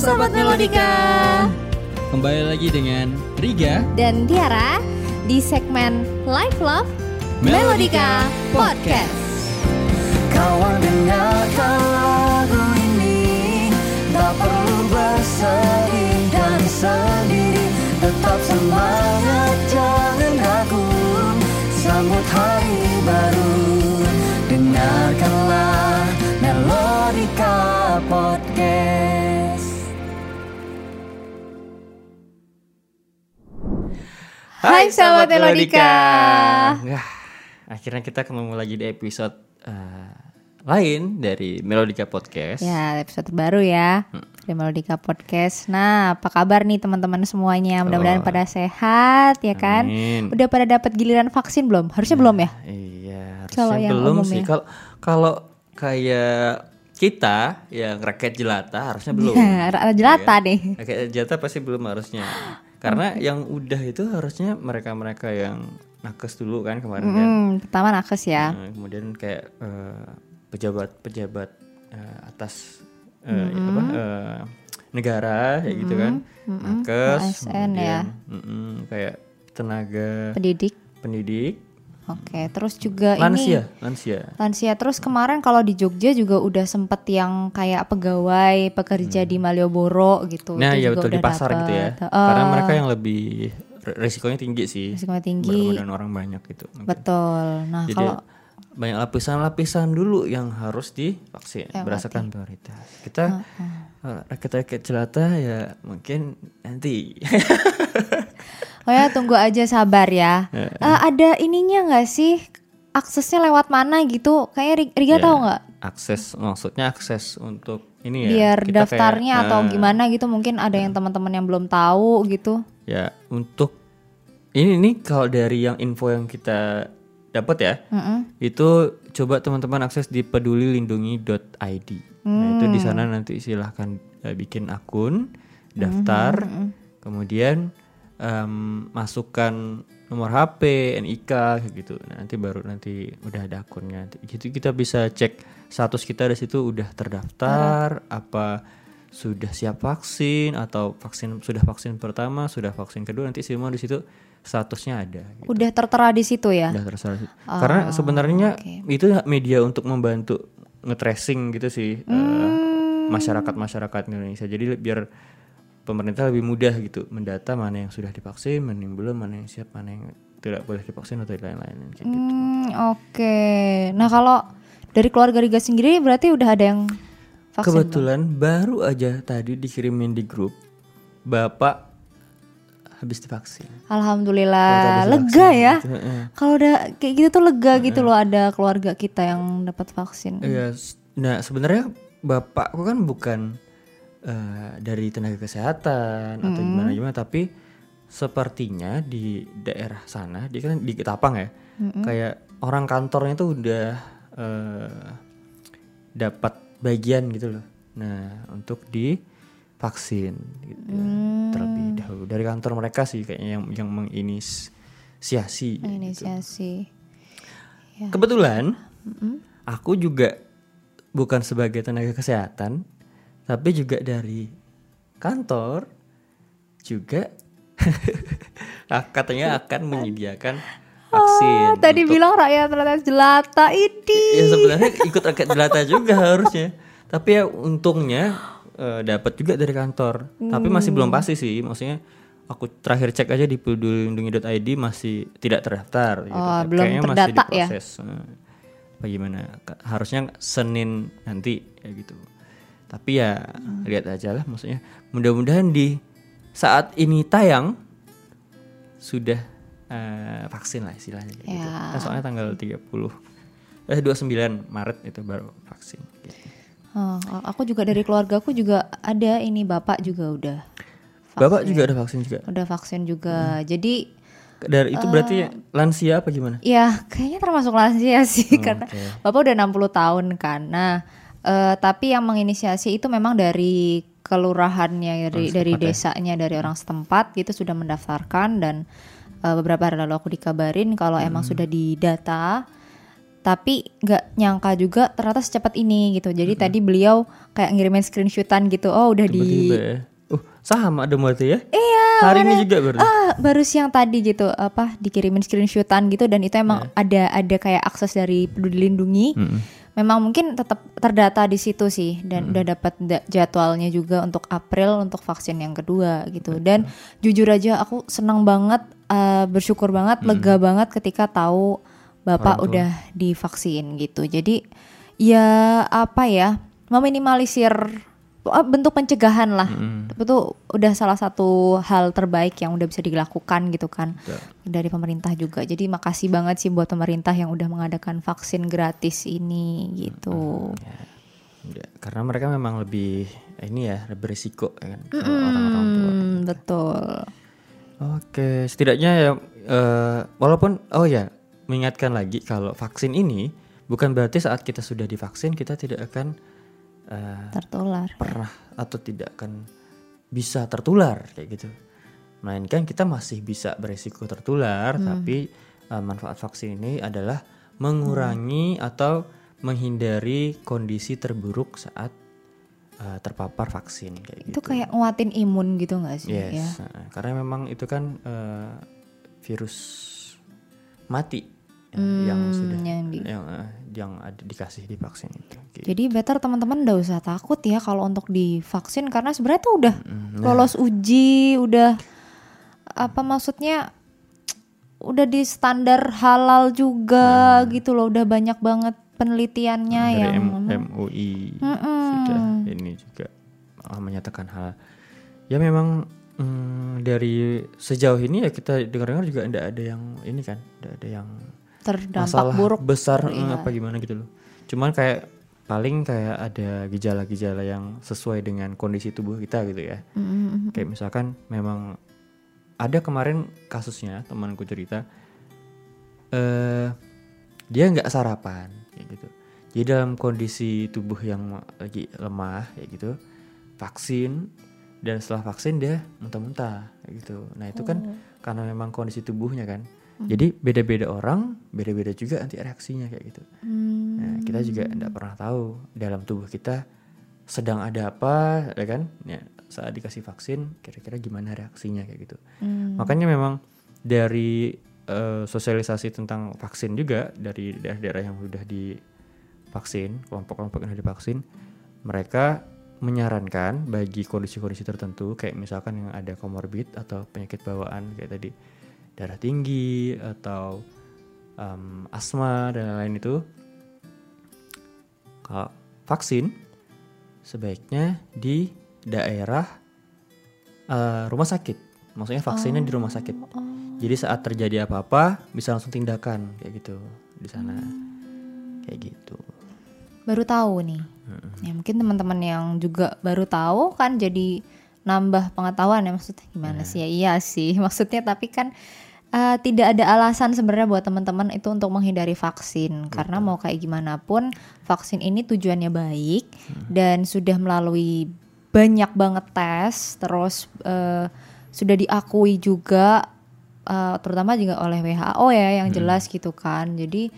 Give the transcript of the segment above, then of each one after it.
Sahabat Melodika. Kembali lagi dengan Riga dan Tiara di segmen Life Love Melodika Podcast. Kawan dengarkan lagu ini. Tak perlu bersedih dan sendiri. Tetap semangat jangan ragu. Sambut hari baru. Dengarkanlah Melodika Podcast Hai sahabat Melodika. Akhirnya kita ketemu lagi di episode eh, lain dari Melodika Podcast Ya, episode terbaru ya dari Melodika Podcast. Nah, apa kabar nih teman-teman semuanya? Mudah-mudahan Oh. pada sehat ya kan? Amin. Udah pada dapat giliran vaksin belum? Harusnya belum ya? Iya, Kalau harusnya yang belum sih. ya. Kalau kalau kayak kita yang rakyat jelata harusnya belum. Rakyat jelata Iya. deh. Rakyat jelata pasti belum harusnya. Karena yang udah itu harusnya mereka-mereka yang nakes dulu kan kemarin kan. Hmm, pertama nakes ya. Nah, kemudian kayak eh, pejabat-pejabat eh, atas eh, apa eh, negara kayak gitu kan. Nakes, ASN ya. mm-mm, kayak tenaga Pendidik. pendidik, Oke, terus juga ini lansia, lansia. lansia. Terus kemarin kalau di Jogja juga udah sempet yang kayak pegawai pekerja di Malioboro gitu. Nah, ya betul di pasar gitu ya. dapet. Karena Eh, mereka yang lebih re- resikonya tinggi sih. Risikonya tinggi. Dengan orang banyak gitu. Betul. Nah, Jadi kalau banyak lapisan-lapisan dulu yang harus divaksin Yang berdasarkan prioritas. Kita eh, rakyat-rakyat jelata ya mungkin nanti. Oh ya tunggu aja sabar ya. Eh, ada ininya nggak sih aksesnya lewat mana gitu? Kayak Ri- Riga Ya, tahu nggak? akses maksudnya akses untuk ini ya. Biar kita daftarnya kayak, atau eh, gimana gitu? Mungkin ada yang teman-teman yang belum tahu gitu. Ya untuk ini nih kalau dari yang info yang kita dapat ya. Mm-mm. itu coba teman-teman akses di pedulilindungi.id. Nah, itu di sana nanti silahkan eh, bikin akun, daftar, kemudian em, masukkan nomor HP, NIK kayak gitu. Nah, nanti baru nanti udah ada akunnya. Gitu kita bisa cek status kita di situ udah terdaftar, apa sudah siap vaksin atau vaksin sudah vaksin pertama, sudah vaksin kedua nanti semua di situ statusnya ada. gitu. Udah tertera di situ ya. Udah terserah sih. Karena sebenarnya itu media untuk membantu nge-tracing gitu sih eh, masyarakat-masyarakat Indonesia. Jadi biar pemerintah lebih mudah gitu mendata mana yang sudah divaksin, mana yang belum, mana yang siap, mana yang tidak boleh divaksin atau lain-lain gitu. Hmm, Oke. Nah kalau dari keluarga Riga sendiri berarti udah ada yang vaksin. Kebetulan baru aja tadi dikirimin di grup Bapak habis divaksin. Alhamdulillah Habis lega divaksin ya. gitu. Kalau udah kayak gitu tuh lega gitu loh ada keluarga kita yang dapat vaksin. Iya, nah sebenarnya bapakku kan bukan eh, dari tenaga kesehatan atau gimana gimana, tapi sepertinya di daerah sana, dia kan di Ketapang ya, kayak orang kantornya tuh udah eh, dapat bagian gitu loh. Nah untuk divaksin gitu terlebih dahulu dari kantor mereka sih kayaknya yang yang menginisiasi. gitu. Inisiasi. Kebetulan aku juga bukan sebagai tenaga kesehatan, tapi juga dari kantor juga ah, katanya akan menyediakan vaksin. Ah, Tadi untuk- bilang rakyat rakyat jelata ini. ya sebenarnya ikut rakyat jelata juga harusnya. Tapi ya untungnya eh, dapat juga dari kantor. Tapi masih belum pasti sih, maksudnya aku terakhir cek aja di pedulilindungi.id masih tidak terdaftar gitu. Oh, belum Kayaknya masih terdata ya? diproses. Apa gimana? Ka- Harusnya Senin nanti kayak gitu. Tapi ya Hmm. lihat aja lah maksudnya. Mudah-mudahan di saat ini tayang sudah eh, vaksin lah istilahnya gitu. Ya. Kan soalnya tanggal 30 eh 29 Maret itu baru vaksin gitu. Oh, aku juga dari keluarga aku juga ada ini bapak juga udah Bapak juga ada vaksin juga. udah vaksin Hmm. juga. Jadi Dari itu berarti Eh. lansia apa gimana? ya kayaknya termasuk lansia sih karena oke. bapak udah 60 tahun kan. Nah, eh, tapi yang menginisiasi itu memang dari kelurahannya dari dari ya? desanya dari orang setempat gitu sudah mendaftarkan dan eh, beberapa hari lalu aku dikabarin kalau emang Hmm. sudah didata tapi nggak nyangka juga ternyata secepat ini gitu. Jadi tadi beliau kayak ngirimin screenshotan gitu. Oh udah di Tiba-tiba ya. Uh, sama dong berarti ya? Iya. Hari ini juga baru. ah baru siang tadi gitu apa dikirimin screenshotan gitu dan itu emang ada ada kayak akses dari Peduli Lindungi. Memang mungkin tetap terdata di situ sih dan udah dapat da- jadwalnya juga untuk April untuk vaksin yang kedua gitu. Dan jujur aja aku senang banget eh, bersyukur banget lega banget ketika tahu Bapak udah divaksin gitu. Jadi ya apa ya meminimalisir bentuk pencegahan lah. Itu udah salah satu hal terbaik yang udah bisa dilakukan gitu kan dari pemerintah juga. Jadi makasih banget sih buat pemerintah yang udah mengadakan vaksin gratis ini gitu. Ya, karena mereka memang lebih ini ya, berisiko ya kan kalau orang-orang tua. Hmm, betul. Oke, setidaknya ya eh, walaupun oh ya mengingatkan lagi kalau vaksin ini bukan berarti saat kita sudah divaksin kita tidak akan eh, Tertular. pernah atau tidak akan bisa tertular kayak gitu. Melainkan kita masih bisa beresiko tertular, tapi eh, manfaat vaksin ini adalah mengurangi atau menghindari kondisi terburuk saat eh, terpapar vaksin kayak gitu. Itu kayak nguatin imun gitu gak sih Yes, ya? nah, karena memang itu kan eh, virus mati ya, yang sudah Hmm, yang di- yang eh, yang ada dikasih di vaksin itu. Gitu. Jadi better teman-teman udah usah takut ya kalau untuk divaksin karena sebenarnya tuh udah nah. lolos uji, udah apa maksudnya udah di standar halal juga gitu loh, udah banyak banget penelitiannya Nah. Dari yang M- MUI Mm-mm. sudah ini juga uh, menyatakan hal ya memang mm, dari sejauh ini ya kita dengar-dengar juga tidak ada yang ini kan tidak ada yang terdampak masalah buruk. besar Iya. mm, apa gimana gitu loh cuman kayak paling kayak ada gejala-gejala yang sesuai dengan kondisi tubuh kita gitu ya Mm-mm. kayak misalkan memang ada kemarin kasusnya temanku cerita eh dia nggak sarapan kayak gitu jadi dalam kondisi tubuh yang lagi lemah kayak gitu vaksin dan setelah vaksin dia muntah-muntah gitu nah itu kan karena memang kondisi tubuhnya kan jadi beda-beda orang beda-beda juga nanti reaksinya kayak gitu Hmm. Nah, kita juga tidak pernah tahu dalam tubuh kita sedang ada apa, ya kan? Ya, saat dikasih vaksin, kira-kira gimana reaksinya kayak gitu. Hmm. Makanya memang dari eh, sosialisasi tentang vaksin juga dari daerah-daerah yang sudah divaksin, kelompok-kelompok yang sudah divaksin, mereka menyarankan bagi kondisi-kondisi tertentu, kayak misalkan yang ada komorbid atau penyakit bawaan kayak tadi darah tinggi atau em, asma dan lain-lain itu kalau vaksin sebaiknya di daerah eh, rumah sakit. Maksudnya vaksinnya di rumah sakit. Jadi saat terjadi apa-apa bisa langsung tindakan kayak gitu di sana. Kayak gitu. Baru tahu nih. Ya mungkin teman-teman yang juga baru tahu kan jadi nambah pengetahuan ya maksudnya gimana sih? Ya iya sih maksudnya tapi kan eh, tidak ada alasan sebenarnya buat teman-teman itu untuk menghindari vaksin. Karena mau kayak gimana pun vaksin ini tujuannya baik dan sudah melalui banyak banget tes terus eh, sudah diakui juga eh, terutama juga oleh WHO ya yang jelas gitu kan. Jadi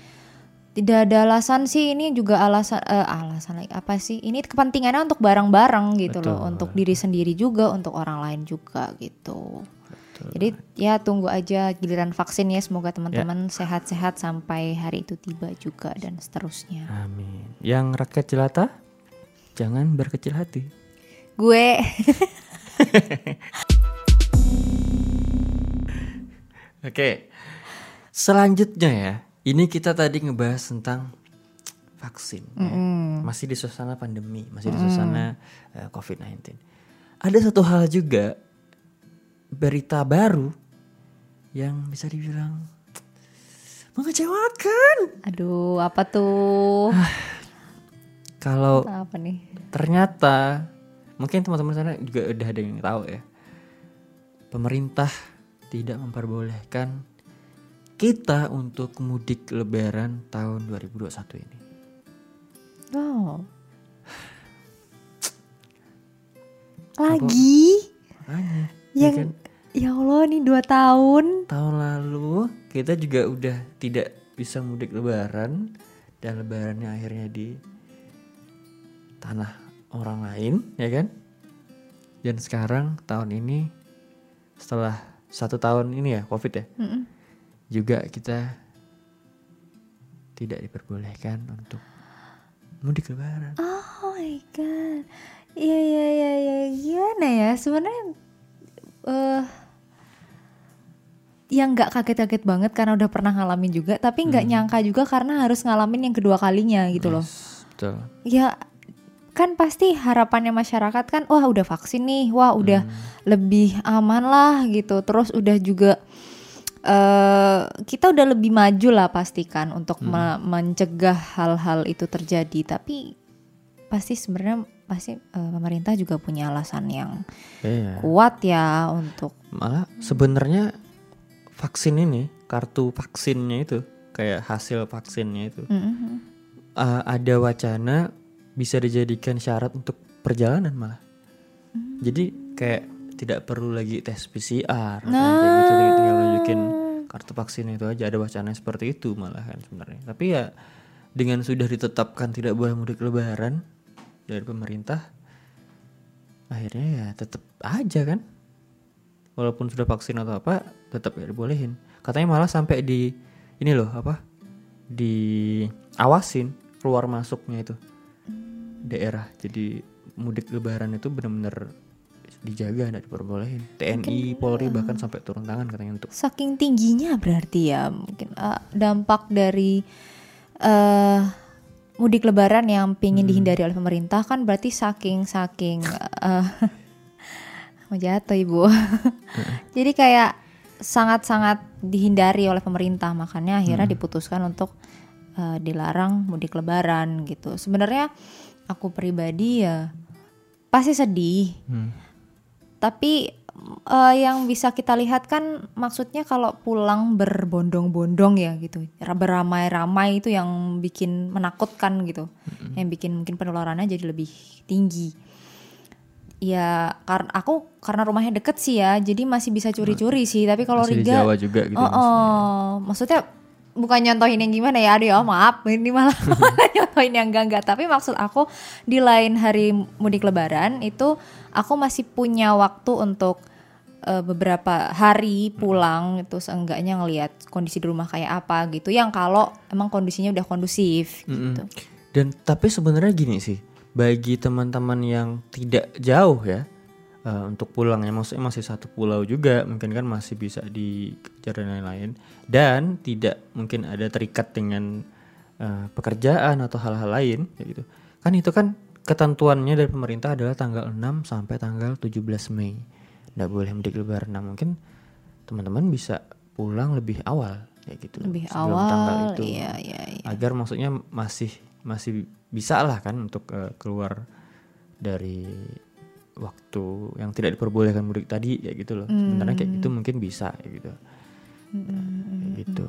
tidak ada alasan sih ini juga alasan eh, alasan lagi apa sih? Ini kepentingannya untuk bareng-bareng gitu loh. Untuk diri sendiri juga untuk orang lain juga gitu jadi ya tunggu aja giliran vaksin ya semoga teman-teman sehat-sehat sampai hari itu tiba juga dan seterusnya amin yang rakyat jelata jangan berkecil hati gue Oke. Selanjutnya ya, ini kita tadi ngebahas tentang vaksin. ya. Masih di suasana pandemi, masih di suasana eh, COVID-19. Ada satu hal juga berita baru yang bisa dibilang mengecewakan. aduh apa tuh Kalau apa nih ternyata mungkin teman-teman sana juga udah ada yang tahu ya. Pemerintah tidak memperbolehkan kita untuk mudik lebaran tahun 2021 ini. wow lagi Makanya, ya yang kan, ya Allah nih dua tahun. Tahun lalu kita juga udah tidak bisa mudik lebaran. Dan lebarannya akhirnya di tanah orang lain ya kan? Dan sekarang tahun ini setelah satu tahun ini ya covid ya Mm-mm. juga kita tidak diperbolehkan untuk mudik lebaran. Oh my god. Iya iya iya iya. Gimana ya? Sebenarnya eh yang nggak kaget-kaget banget karena udah pernah ngalamin juga tapi nggak nyangka juga karena harus ngalamin yang kedua kalinya gitu loh. Yes, betul Ya kan pasti harapannya masyarakat kan wah udah vaksin nih, wah udah lebih aman lah gitu. Terus udah juga eh kita udah lebih maju lah pastikan untuk me- mencegah hal-hal itu terjadi. Tapi pasti sebenarnya pasti eh, pemerintah juga punya alasan yang Iya. kuat ya untuk malah sebenarnya vaksin ini kartu vaksinnya itu kayak hasil vaksinnya itu Mhm. uh, ada wacana bisa dijadikan syarat untuk perjalanan malah jadi kayak tidak perlu lagi tes PCR kan, kayak gitu tinggal- tinggal nunjukin kartu vaksin itu aja ada wacana seperti itu malah kan sebenarnya tapi ya dengan sudah ditetapkan tidak boleh mudik lebaran dari pemerintah akhirnya ya tetap aja kan. Walaupun sudah vaksin atau apa tetap ya dibolehin. Katanya malah sampai di ini loh apa diawasin keluar masuknya itu daerah. Jadi mudik lebaran itu benar-benar dijaga tidak diperbolehin. TNI Polri bahkan sampai turun tangan katanya untuk saking tingginya berarti ya mungkin eh, dampak dari eh mudik lebaran yang pingin dihindari oleh pemerintah kan berarti saking saking eh, mau jatuh ibu. Jadi kayak sangat-sangat dihindari oleh pemerintah. Makanya akhirnya diputuskan untuk eh, dilarang mudik lebaran gitu. Sebenarnya aku pribadi ya pasti sedih. Hmm, tapi eh, yang bisa kita lihat kan maksudnya kalau pulang berbondong-bondong ya gitu, beramai-ramai itu yang bikin menakutkan gitu, yang bikin mungkin penularannya jadi lebih tinggi. Ya karena aku karena rumahnya deket sih ya, jadi masih bisa curi-curi sih. Tapi kalau Riga, Jawa juga gitu oh, maksudnya. oh, maksudnya bukan nyontohin yang gimana ya, aduh ya maaf, ini malah malah nyontohin yang enggak enggak. Tapi maksud aku di lain hari mudik Lebaran itu aku masih punya waktu untuk eh, beberapa hari pulang itu seenggaknya ngelihat kondisi di rumah kayak apa gitu. Yang kalau emang kondisinya udah kondusif Mm-mm. gitu. Dan tapi sebenarnya gini sih, bagi teman-teman yang tidak jauh ya eh, untuk pulangnya, maksudnya masih satu pulau juga, mungkin kan masih bisa dikejar dan lain-lain, dan tidak mungkin ada terikat dengan eh, pekerjaan atau hal-hal lain, ya gitu. Kan itu kan ketentuannya dari pemerintah adalah tanggal 6 sampai tanggal 17 Mei. Nggak boleh mudik lebaran. Nah, mungkin teman-teman bisa pulang lebih awal, ya gitu. Lebih sebelum tanggal awal, itu iya iya iya. agar maksudnya masih masih bisa lah kan untuk eh, keluar dari waktu yang tidak diperbolehkan mudik tadi ya gitu loh sebenarnya kayak gitu mungkin bisa ya gitu Kayak gitu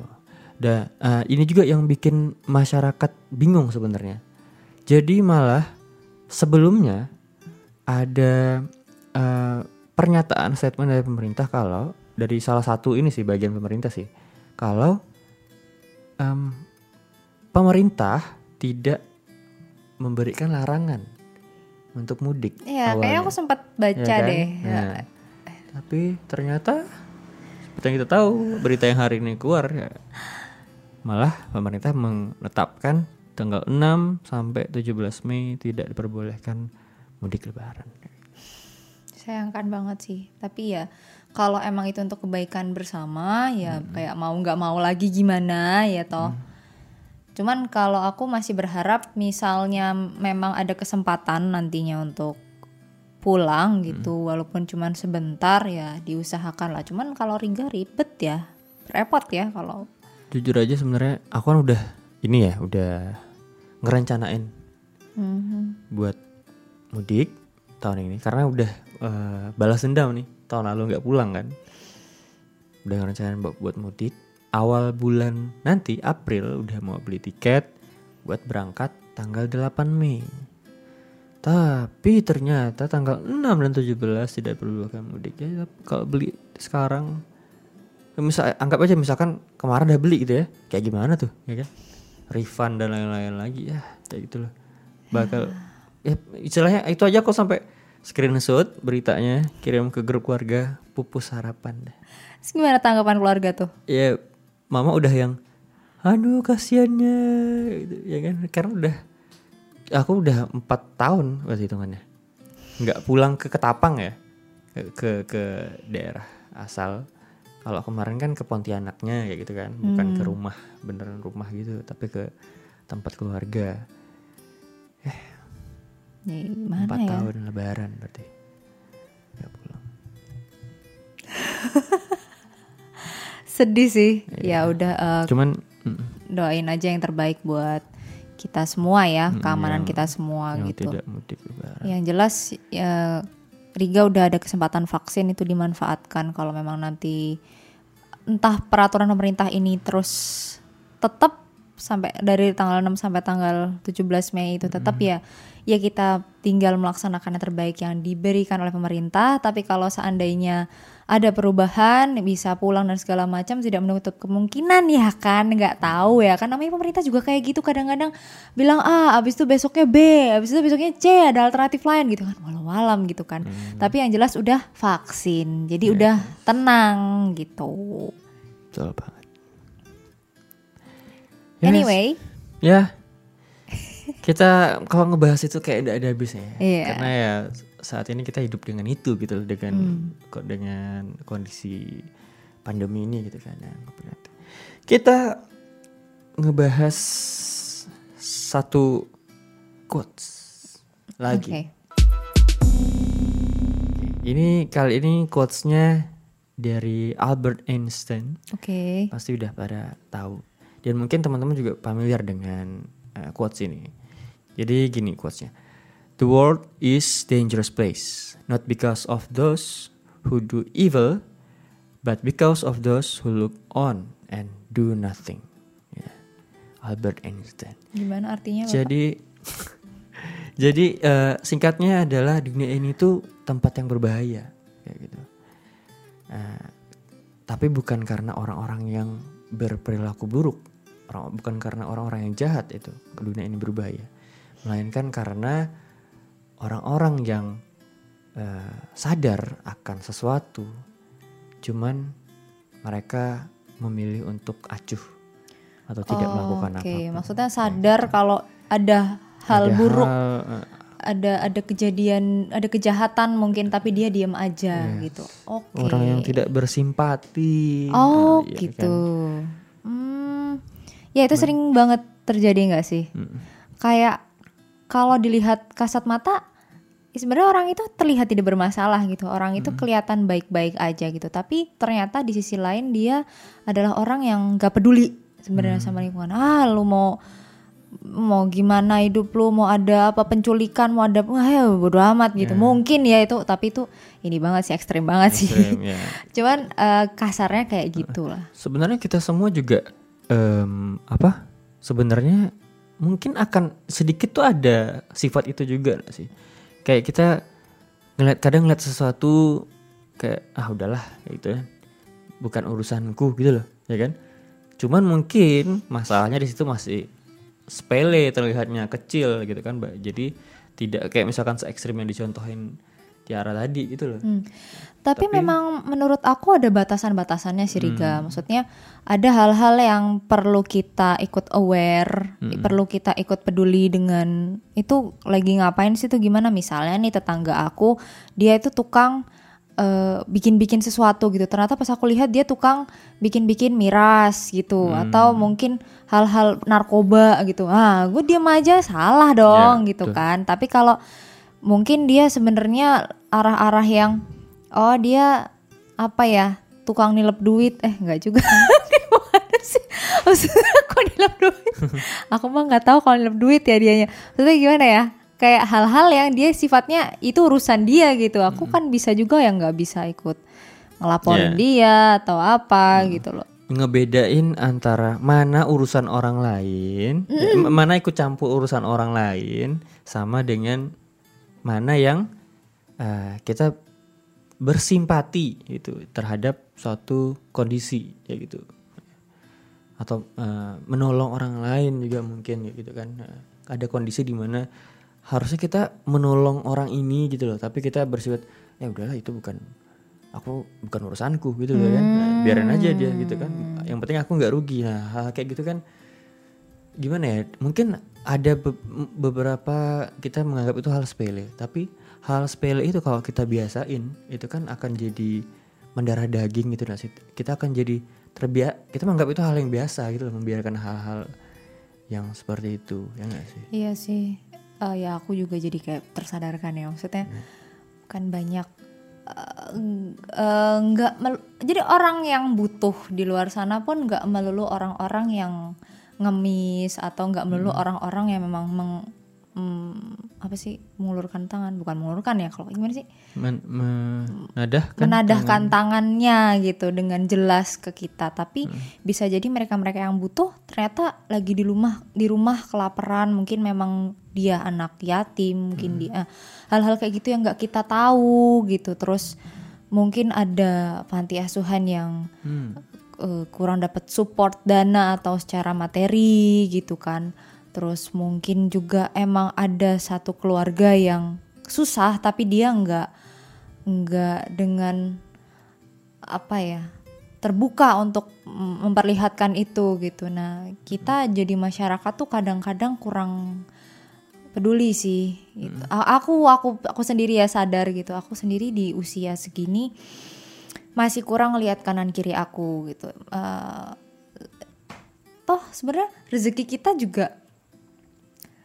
dan eh, ini juga yang bikin masyarakat bingung sebenarnya jadi malah sebelumnya ada eh, pernyataan statement dari pemerintah kalau dari salah satu ini sih bagian pemerintah sih kalau em, pemerintah tidak memberikan larangan untuk mudik. Iya, kayaknya aku sempat baca Ya kan? deh. Nah, Tapi ternyata seperti yang kita tahu berita yang hari ini keluar ya malah pemerintah menetapkan tanggal 6 sampai 17 Mei tidak diperbolehkan mudik lebaran. Sayangkan banget sih. Tapi ya kalau emang itu untuk kebaikan bersama ya kayak mau nggak mau lagi gimana ya toh. Cuman kalau aku masih berharap misalnya memang ada kesempatan nantinya untuk pulang gitu walaupun cuman sebentar ya diusahakan lah. Cuman kalau Riga ribet ya. Repot ya kalau Jujur aja sebenarnya aku kan udah ini ya, udah ngerencanain Mhm. buat mudik tahun ini. Karena udah eh, balas dendam nih tahun lalu nggak pulang kan. Udah ngerencanain buat, buat mudik. Awal bulan nanti April udah mau beli tiket buat berangkat tanggal 8 Mei. Tapi ternyata tanggal 6 dan 17 tidak perbolehkan mudik. Ya kalau beli sekarang misal anggap aja misalkan kemarin udah beli gitu ya. Kayak gimana tuh ya kan refund dan lain-lain lagi ya kayak gitu loh bakal ya istilahnya itu aja kok sampai screenshot beritanya kirim ke grup keluarga pupus harapan. Terus gimana tanggapan keluarga tuh? ya mama udah yang aduh kasihannya gitu, ya kan? Karena udah aku udah empat tahun berarti hitungannya nggak pulang ke Ketapang ya ke ke, ke daerah asal kalau kemarin kan ke Pontianaknya kayak gitu kan bukan ke rumah beneran rumah gitu tapi ke tempat keluarga Ya, mana empat ya? tahun lebaran berarti nggak pulang Sedih sih. Iya. Ya udah eh, cuman doain aja yang terbaik buat kita semua ya, keamanan yang- kita semua yang gitu. tidak mudik lebaran Yang jelas ya Riga udah ada kesempatan vaksin itu dimanfaatkan. Kalau memang nanti entah peraturan pemerintah ini terus tetap sampai dari tanggal 6 sampai tanggal 17 Mei itu tetap ya ya kita tinggal melaksanakan yang terbaik yang diberikan oleh pemerintah. Tapi kalau seandainya ada perubahan bisa pulang dan segala macam tidak menutup kemungkinan ya kan? Nggak tahu ya kan? Namanya pemerintah juga kayak gitu kadang-kadang bilang A abis itu besoknya B abis itu besoknya C ada alternatif lain gitu kan? Walau-walam gitu kan. Tapi yang jelas udah vaksin jadi udah tenang gitu. Betul banget. Ya, anyway. Ya, kita kalau ngebahas itu kayak tidak ada habisnya. ya. Iya. Karena ya saat ini kita hidup dengan itu gitu loh, dengan kok dengan kondisi pandemi ini gitu kan. ya. Kita ngebahas satu quotes lagi. oke Ini kali ini quotesnya dari Albert Einstein. oke pasti udah pada tahu dan mungkin teman-teman juga familiar dengan uh, quotes ini jadi gini quotesnya the world is dangerous place not because of those who do evil but because of those who look on and do nothing Ya. Albert Einstein gimana artinya Bapak? jadi jadi eh, singkatnya adalah dunia ini tuh tempat yang berbahaya kayak gitu. Eh, tapi bukan karena orang-orang yang berperilaku buruk, orang bukan karena orang-orang yang jahat itu dunia ini berbahaya, melainkan karena orang-orang yang eh, sadar akan sesuatu, cuman mereka memilih untuk acuh atau tidak melakukan Oh, Oke, apa-apa. maksudnya sadar kalau ada hal Ada buruk, hal, eh, ada ada kejadian, ada kejahatan mungkin tapi dia diam aja gitu. Oke. orang yang tidak bersimpati. Oh, Ah, iya gitu. kan? Hmm. Ya itu sering banget terjadi nggak sih? Kayak kalau dilihat kasat mata sebenarnya orang itu terlihat tidak bermasalah gitu. Orang itu kelihatan baik-baik aja gitu. Tapi ternyata di sisi lain dia adalah orang yang gak peduli sebenarnya sama lingkungan. Ah, lu mau mau gimana hidup lu mau ada apa penculikan mau ada wah ya bodo amat gitu mungkin ya itu tapi itu ini banget sih ekstrim banget sih Ekstrem, ya. cuman eh, kasarnya kayak gitulah Sebenarnya kita semua juga em, apa? Sebenarnya mungkin akan sedikit tuh ada sifat itu juga sih. Kayak kita ngeliat kadang ngeliat sesuatu kayak ah udahlah gitu kan. Bukan urusanku gitu loh, ya kan? Cuman mungkin masalahnya di situ masih sepele terlihatnya kecil gitu kan, Mbak. Jadi tidak kayak misalkan se ekstrim yang dicontohin Tiara tadi gitu loh. Hmm. Tapi, memang menurut aku ada batasan-batasannya sih Riga. Maksudnya ada hal-hal yang perlu kita ikut aware, perlu kita ikut peduli dengan itu lagi ngapain sih itu gimana misalnya nih tetangga aku dia itu tukang eh, bikin-bikin sesuatu gitu. Ternyata pas aku lihat dia tukang bikin-bikin miras gitu atau mungkin hal-hal narkoba gitu. Ah, gue diam aja salah dong Ya, gitu betul. kan. Tapi kalau mungkin dia sebenarnya arah-arah yang oh dia apa ya tukang nilep duit. Eh nggak juga. Gimana sih. Maksudnya kok nilep duit. Aku mah nggak tahu kalau nilep duit ya dianya. Maksudnya gimana ya? Kayak hal-hal yang dia sifatnya itu urusan dia gitu. Aku kan bisa juga yang nggak bisa ikut ngelaporin Yeah. dia atau apa gitu loh. Ngebedain antara mana urusan orang lain, ya, m- mana ikut campur urusan orang lain, sama dengan mana yang eh, kita bersimpati gitu terhadap suatu kondisi ya gitu, atau eh, menolong orang lain juga mungkin ya gitu kan. Nah, ada kondisi di mana harusnya kita menolong orang ini gitu loh tapi kita bersifat ya udahlah itu bukan aku bukan urusanku gitu loh kan. Nah, biarin aja dia gitu kan. Yang penting aku nggak rugi. Nah hal kayak gitu kan gimana ya? Mungkin ada be- beberapa kita menganggap itu hal sepele. Tapi hal sepele itu kalau kita biasain itu kan akan jadi mendarah daging gitu nah Sit. kita akan jadi terbiak kita menganggap itu hal yang biasa gitu loh membiarkan hal-hal yang seperti itu. Ya nggak sih? Iya sih. Eh, ya aku juga jadi kayak tersadarkan ya. Maksudnya kan banyak eh, eh, nggak mel- jadi orang yang butuh di luar sana pun nggak melulu orang-orang yang ngemis atau nggak melulu orang-orang yang memang meng- mm, apa sih mengulurkan tangan. Bukan mengulurkan ya kalau gimana sih? Men- menadahkan menadahkan tangannya gitu dengan jelas ke kita. Tapi bisa jadi mereka-mereka yang butuh ternyata lagi di rumah di rumah kelaparan. Mungkin memang dia anak yatim mungkin dia hal-hal kayak gitu yang nggak kita tahu gitu. Terus mungkin ada panti asuhan yang Hmm. Eh, kurang dapat support dana atau secara materi gitu kan. Terus mungkin juga emang ada satu keluarga yang susah tapi dia nggak nggak dengan apa ya terbuka untuk memperlihatkan itu gitu. Nah kita jadi masyarakat tuh kadang-kadang kurang peduli sih. Gitu. A- Aku aku aku sendiri ya sadar gitu. Aku sendiri di usia segini masih kurang lihat kanan kiri aku gitu. Eh, toh sebenarnya rezeki kita juga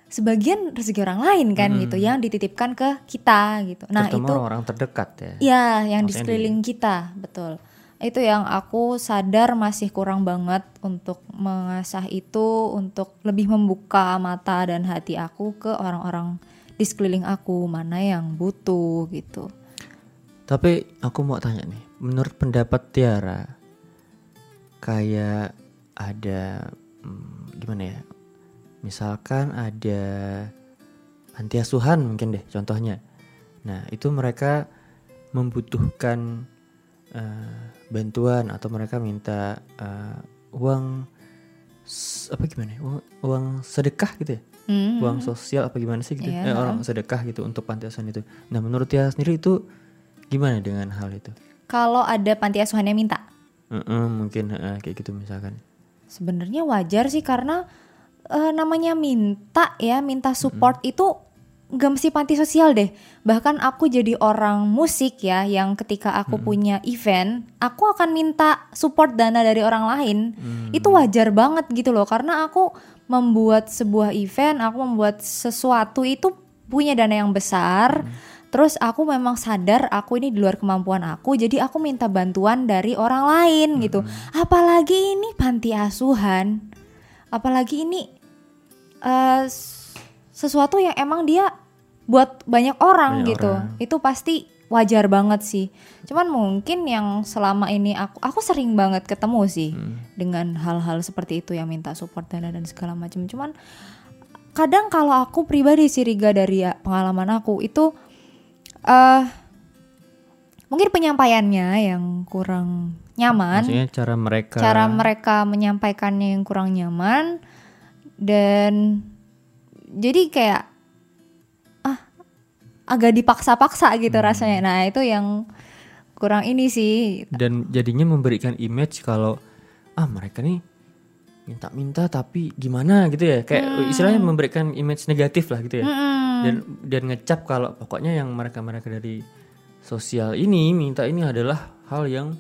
sebagian rezeki orang lain kan gitu yang dititipkan ke kita gitu. Nah terutama itu orang-orang terdekat ya ya yang di sekeliling kita betul. Itu yang aku sadar masih kurang banget untuk mengasah itu untuk lebih membuka mata dan hati aku ke orang-orang di sekeliling aku mana yang butuh gitu. Tapi aku mau tanya nih, menurut pendapat Tiara, kayak ada hmm, gimana ya? Misalkan ada panti asuhan mungkin deh contohnya. Nah itu mereka membutuhkan eh, bantuan atau mereka minta eh, uang apa gimana? ya? Uang, uang sedekah gitu ya? Hmm. Uang sosial apa gimana sih gitu? Iya, Eh, orang sedekah gitu untuk panti asuhan itu. Nah menurut Tiara sendiri itu gimana dengan hal itu? Kalau ada panti asuhan yang minta, Heeh, mungkin heeh, kayak gitu misalkan. sebenarnya wajar sih karena eh, namanya minta ya, minta support itu gak mesti panti sosial deh. Bahkan aku jadi orang musik ya, yang ketika aku punya event, aku akan minta support dana dari orang lain. Itu wajar banget gitu loh, karena aku membuat sebuah event, aku membuat sesuatu itu punya dana yang besar. Terus aku memang sadar aku ini di luar kemampuan aku, jadi aku minta bantuan dari orang lain gitu. Apalagi ini panti asuhan, apalagi ini eh, s- sesuatu yang emang dia buat banyak orang Banyak gitu. orang. Itu pasti wajar banget sih. Cuman mungkin yang selama ini aku aku sering banget ketemu sih dengan hal-hal seperti itu yang minta support dana dan segala macam. Cuman kadang kalau aku pribadi sih Riga dari ya, pengalaman aku itu eh mungkin penyampaiannya yang kurang nyaman. Maksudnya cara mereka cara mereka menyampaikannya yang kurang nyaman. Dan jadi kayak ah agak dipaksa-paksa gitu rasanya. Nah itu yang kurang ini sih. Dan jadinya memberikan image kalau ah mereka nih minta-minta tapi gimana gitu ya. Kayak istilahnya memberikan image negatif lah gitu ya. Dan dan ngecap kalau pokoknya yang mereka-mereka dari sosial ini minta ini adalah hal yang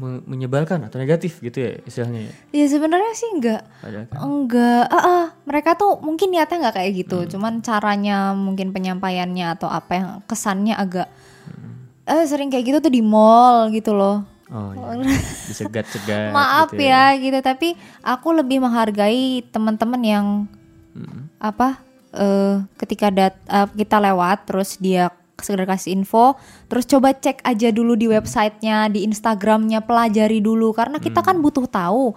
me- menyebalkan atau negatif gitu ya istilahnya ya. ya sebenarnya sih enggak Padahal kan enggak ah, ah. mereka tuh mungkin niatnya nggak kayak gitu cuman caranya mungkin penyampaiannya atau apa yang kesannya agak eh sering kayak gitu tuh di mall gitu loh. Oh iya. Disegat-segat maaf gitu ya gitu. Tapi aku lebih menghargai teman-teman yang apa eh ketika dat eh, kita lewat terus dia sekedar kasih info terus coba cek aja dulu di websitenya di Instagramnya pelajari dulu karena kita kan butuh tahu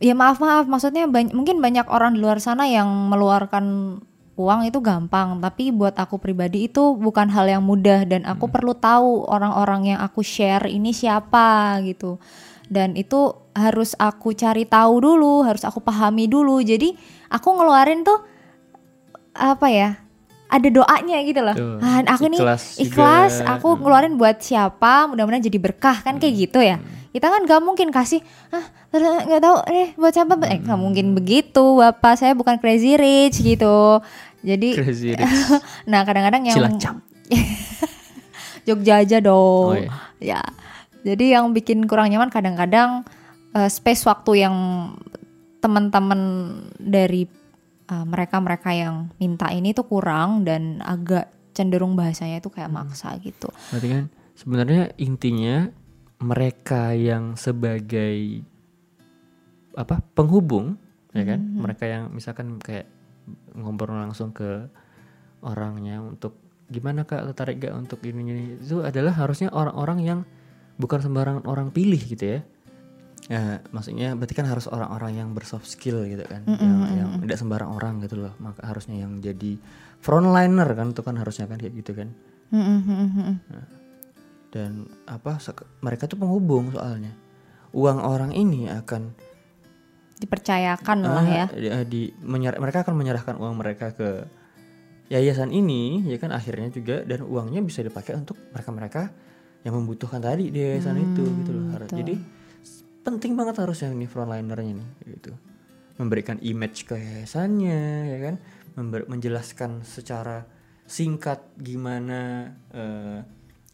ya maaf maaf maksudnya bany- mungkin banyak orang di luar sana yang meluarkan uang itu gampang, tapi buat aku pribadi itu bukan hal yang mudah dan aku perlu tahu orang-orang yang aku share ini siapa gitu. Dan itu harus aku cari tahu dulu, harus aku pahami dulu. Jadi aku ngeluarin tuh apa ya? Ada doanya gitu loh. Tuh, Ah, aku nih ikhlas juga. aku ngeluarin buat siapa, mudah-mudahan jadi berkah kan kayak gitu ya. Kita kan gak mungkin kasih, ah nggak tahu eh buat siapa, eh nggak mungkin begitu, bapak saya bukan crazy rich gitu. Jadi, Crazy rich. nah kadang-kadang yang Cilacap. Jogja aja dong. Oh, iya. Ya. Jadi yang bikin kurang nyaman kadang-kadang eh, space waktu yang teman-teman dari eh, mereka-mereka yang minta ini tuh kurang dan agak cenderung bahasanya itu kayak maksa gitu. Berarti kan sebenarnya intinya mereka yang sebagai apa penghubung ya kan Mm-hmm. mereka yang misalkan kayak ngobrol langsung ke orangnya untuk gimana kak tertarik gak untuk ini ini itu adalah harusnya orang-orang yang bukan sembarangan orang pilih gitu ya ya maksudnya berarti kan harus orang-orang yang bersoft skill gitu kan yang yang tidak sembarang orang gitu loh. Maka harusnya yang jadi frontliner kan itu kan harusnya kan kayak gitu kan. Dan apa mereka tuh penghubung soalnya. Uang orang ini akan Dipercayakan lah ya. ah, di, di- menyer- mereka akan menyerahkan uang mereka ke yayasan ini ya kan akhirnya juga dan uangnya bisa dipakai untuk mereka-mereka yang membutuhkan tadi di yayasan itu gitu loh. Har- jadi s- penting banget harusnya ini frontlinernya nih gitu. Memberikan image ke yayasannya ya kan? Member- menjelaskan secara singkat gimana eh,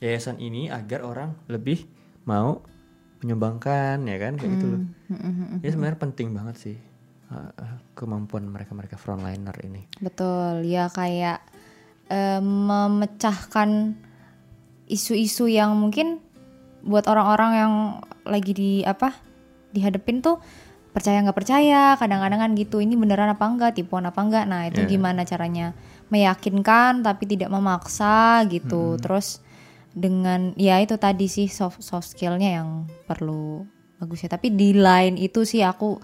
yayasan ini agar orang lebih mau menyumbangkan ya kan? Kayak gitu loh. Ya sebenarnya penting banget sih uh, uh, kemampuan mereka mereka frontliner ini. Betul, ya kayak eh, memecahkan isu-isu yang mungkin buat orang-orang yang lagi di apa dihadepin tuh percaya nggak percaya kadang-kadang kan gitu ini beneran apa enggak tipuan apa enggak. Nah itu gimana caranya meyakinkan tapi tidak memaksa gitu. Terus dengan ya itu tadi sih soft soft skillnya yang perlu bagus ya tapi di lain itu sih aku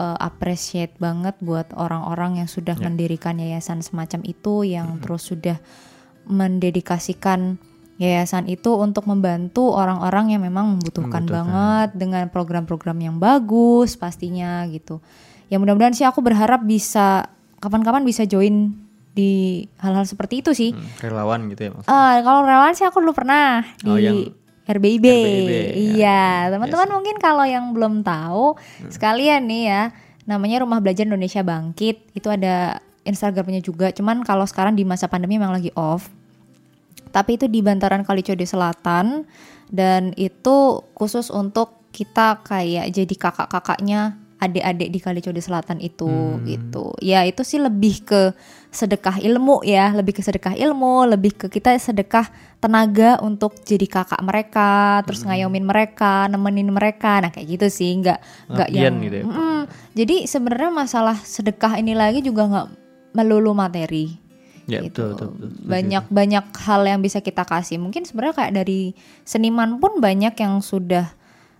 uh, appreciate banget buat orang-orang yang sudah mendirikan yayasan semacam itu yang terus sudah mendedikasikan yayasan itu untuk membantu orang-orang yang memang membutuhkan, banget dengan program-program yang bagus pastinya gitu. Ya mudah-mudahan sih aku berharap bisa kapan-kapan bisa join di hal-hal seperti itu sih. Hmm, relawan gitu ya mas Eh, kalau relawan sih aku dulu pernah di Oh, yang RBIB. RBIB, ya. Iya, teman-teman mungkin kalau yang belum tahu sekalian nih ya, namanya Rumah Belajar Indonesia Bangkit. Itu ada Instagramnya juga. Cuman kalau sekarang di masa pandemi memang lagi off. Tapi itu di Bantaran Kalicode Selatan dan itu khusus untuk kita kayak jadi kakak-kakaknya adik-adik di Kalicode Selatan itu gitu. Ya itu sih lebih ke sedekah ilmu ya, lebih ke sedekah ilmu, lebih ke kita sedekah tenaga untuk jadi kakak mereka, terus ngayomin mereka, nemenin mereka. Nah, kayak gitu sih, nggak nggak yang gitu ya. Mm-mm. Jadi sebenarnya masalah sedekah ini lagi juga nggak melulu materi ya gitu. betul betul, betul. Setuju. banyak banyak hal yang bisa kita kasih mungkin sebenarnya kayak dari seniman pun banyak yang sudah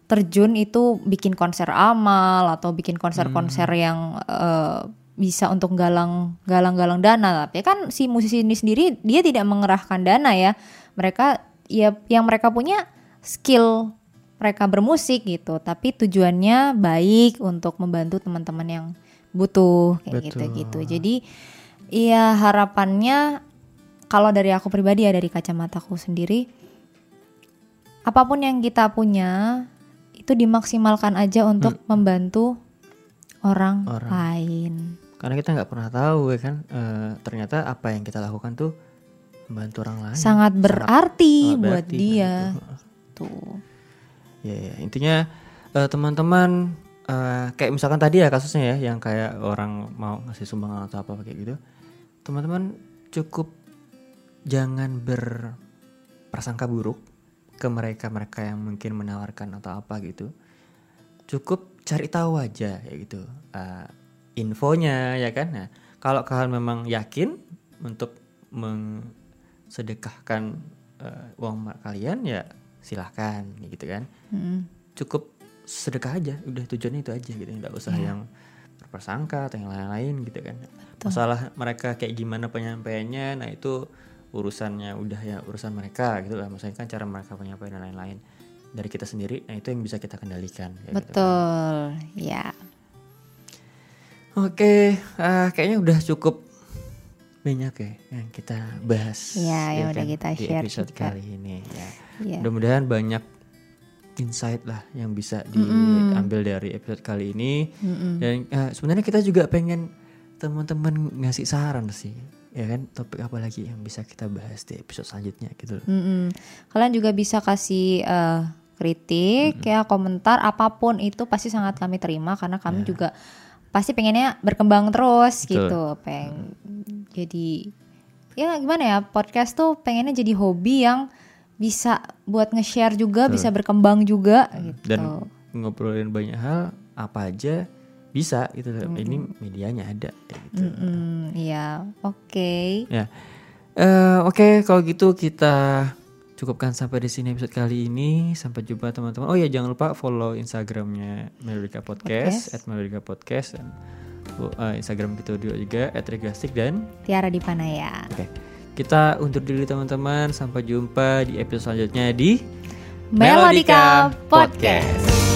terjun itu bikin konser amal atau bikin konser-konser Hmm. yang eh, bisa untuk galang galang-galang dana tapi kan si musisi ini sendiri dia tidak mengerahkan dana ya mereka ya yang mereka punya skill mereka bermusik gitu tapi tujuannya baik untuk membantu teman-teman yang butuh kayak gitu gitu jadi Iya harapannya kalau dari aku pribadi ya dari kacamataku sendiri apa pun yang kita punya itu dimaksimalkan aja untuk membantu orang, lain. karena kita nggak pernah tahu ya kan eh, ternyata apa yang kita lakukan tuh membantu orang lain Sangat berarti sangat buat berarti, dia. nah, Tuh. Ya, ya. intinya eh, teman-teman eh, kayak misalkan tadi ya kasusnya ya yang kayak orang mau ngasih sumbangan atau apa kayak gitu. Teman-teman cukup jangan berprasangka buruk ke mereka-mereka yang mungkin menawarkan atau apa gitu. Cukup cari tahu aja ya gitu. eh, infonya ya kan. Nah, kalau kalian memang yakin untuk sedekahkan eh, uang kalian ya silahkan gitu kan Mm. cukup sedekah aja udah tujuannya itu aja gitu nggak usah yang berprasangka atau yang lain-lain gitu kan. Masalah mereka kayak gimana penyampaiannya, nah itu urusannya udah ya urusan mereka gitu lah. Maksudnya kan cara mereka penyampaian dan lain-lain. Dari kita sendiri, nah itu yang bisa kita kendalikan. kayak gitu. Betul. Ya. Oke, ah, kayaknya udah cukup banyak ya yang kita bahas. Iya, yang ya udah kan, kita di share episode juga. kali ini. Ya. Iya. Mudah-mudahan banyak insight lah yang bisa diambil dari episode kali ini. Dan ah, sebenarnya kita juga pengen teman-teman ngasih saran sih, ya kan topik apa lagi yang bisa kita bahas di episode selanjutnya gitu loh. Mm-mm. Kalian juga bisa kasih eh, kritik ya komentar apa pun itu pasti sangat kami terima karena kami juga pasti pengennya berkembang terus Betul. gitu peng jadi ya gimana ya podcast tuh pengennya jadi hobi yang bisa buat nge-share juga bisa berkembang juga gitu. Dan ngobrolin banyak hal apa aja bisa gitu. Loh. Ini medianya ada gitu. Mm, iya. Oke. Ya, Eh, oke kalau gitu kita cukupkan sampai di sini episode kali ini. Sampai jumpa teman-teman. Oh ya jangan lupa follow Instagramnya Melodika Podcast, at Melodika Podcast dan uh, Instagram kita juga at Regastik dan Tiara di Panaya oke kita undur diri teman-teman. Sampai jumpa di episode selanjutnya di Melodika Podcast.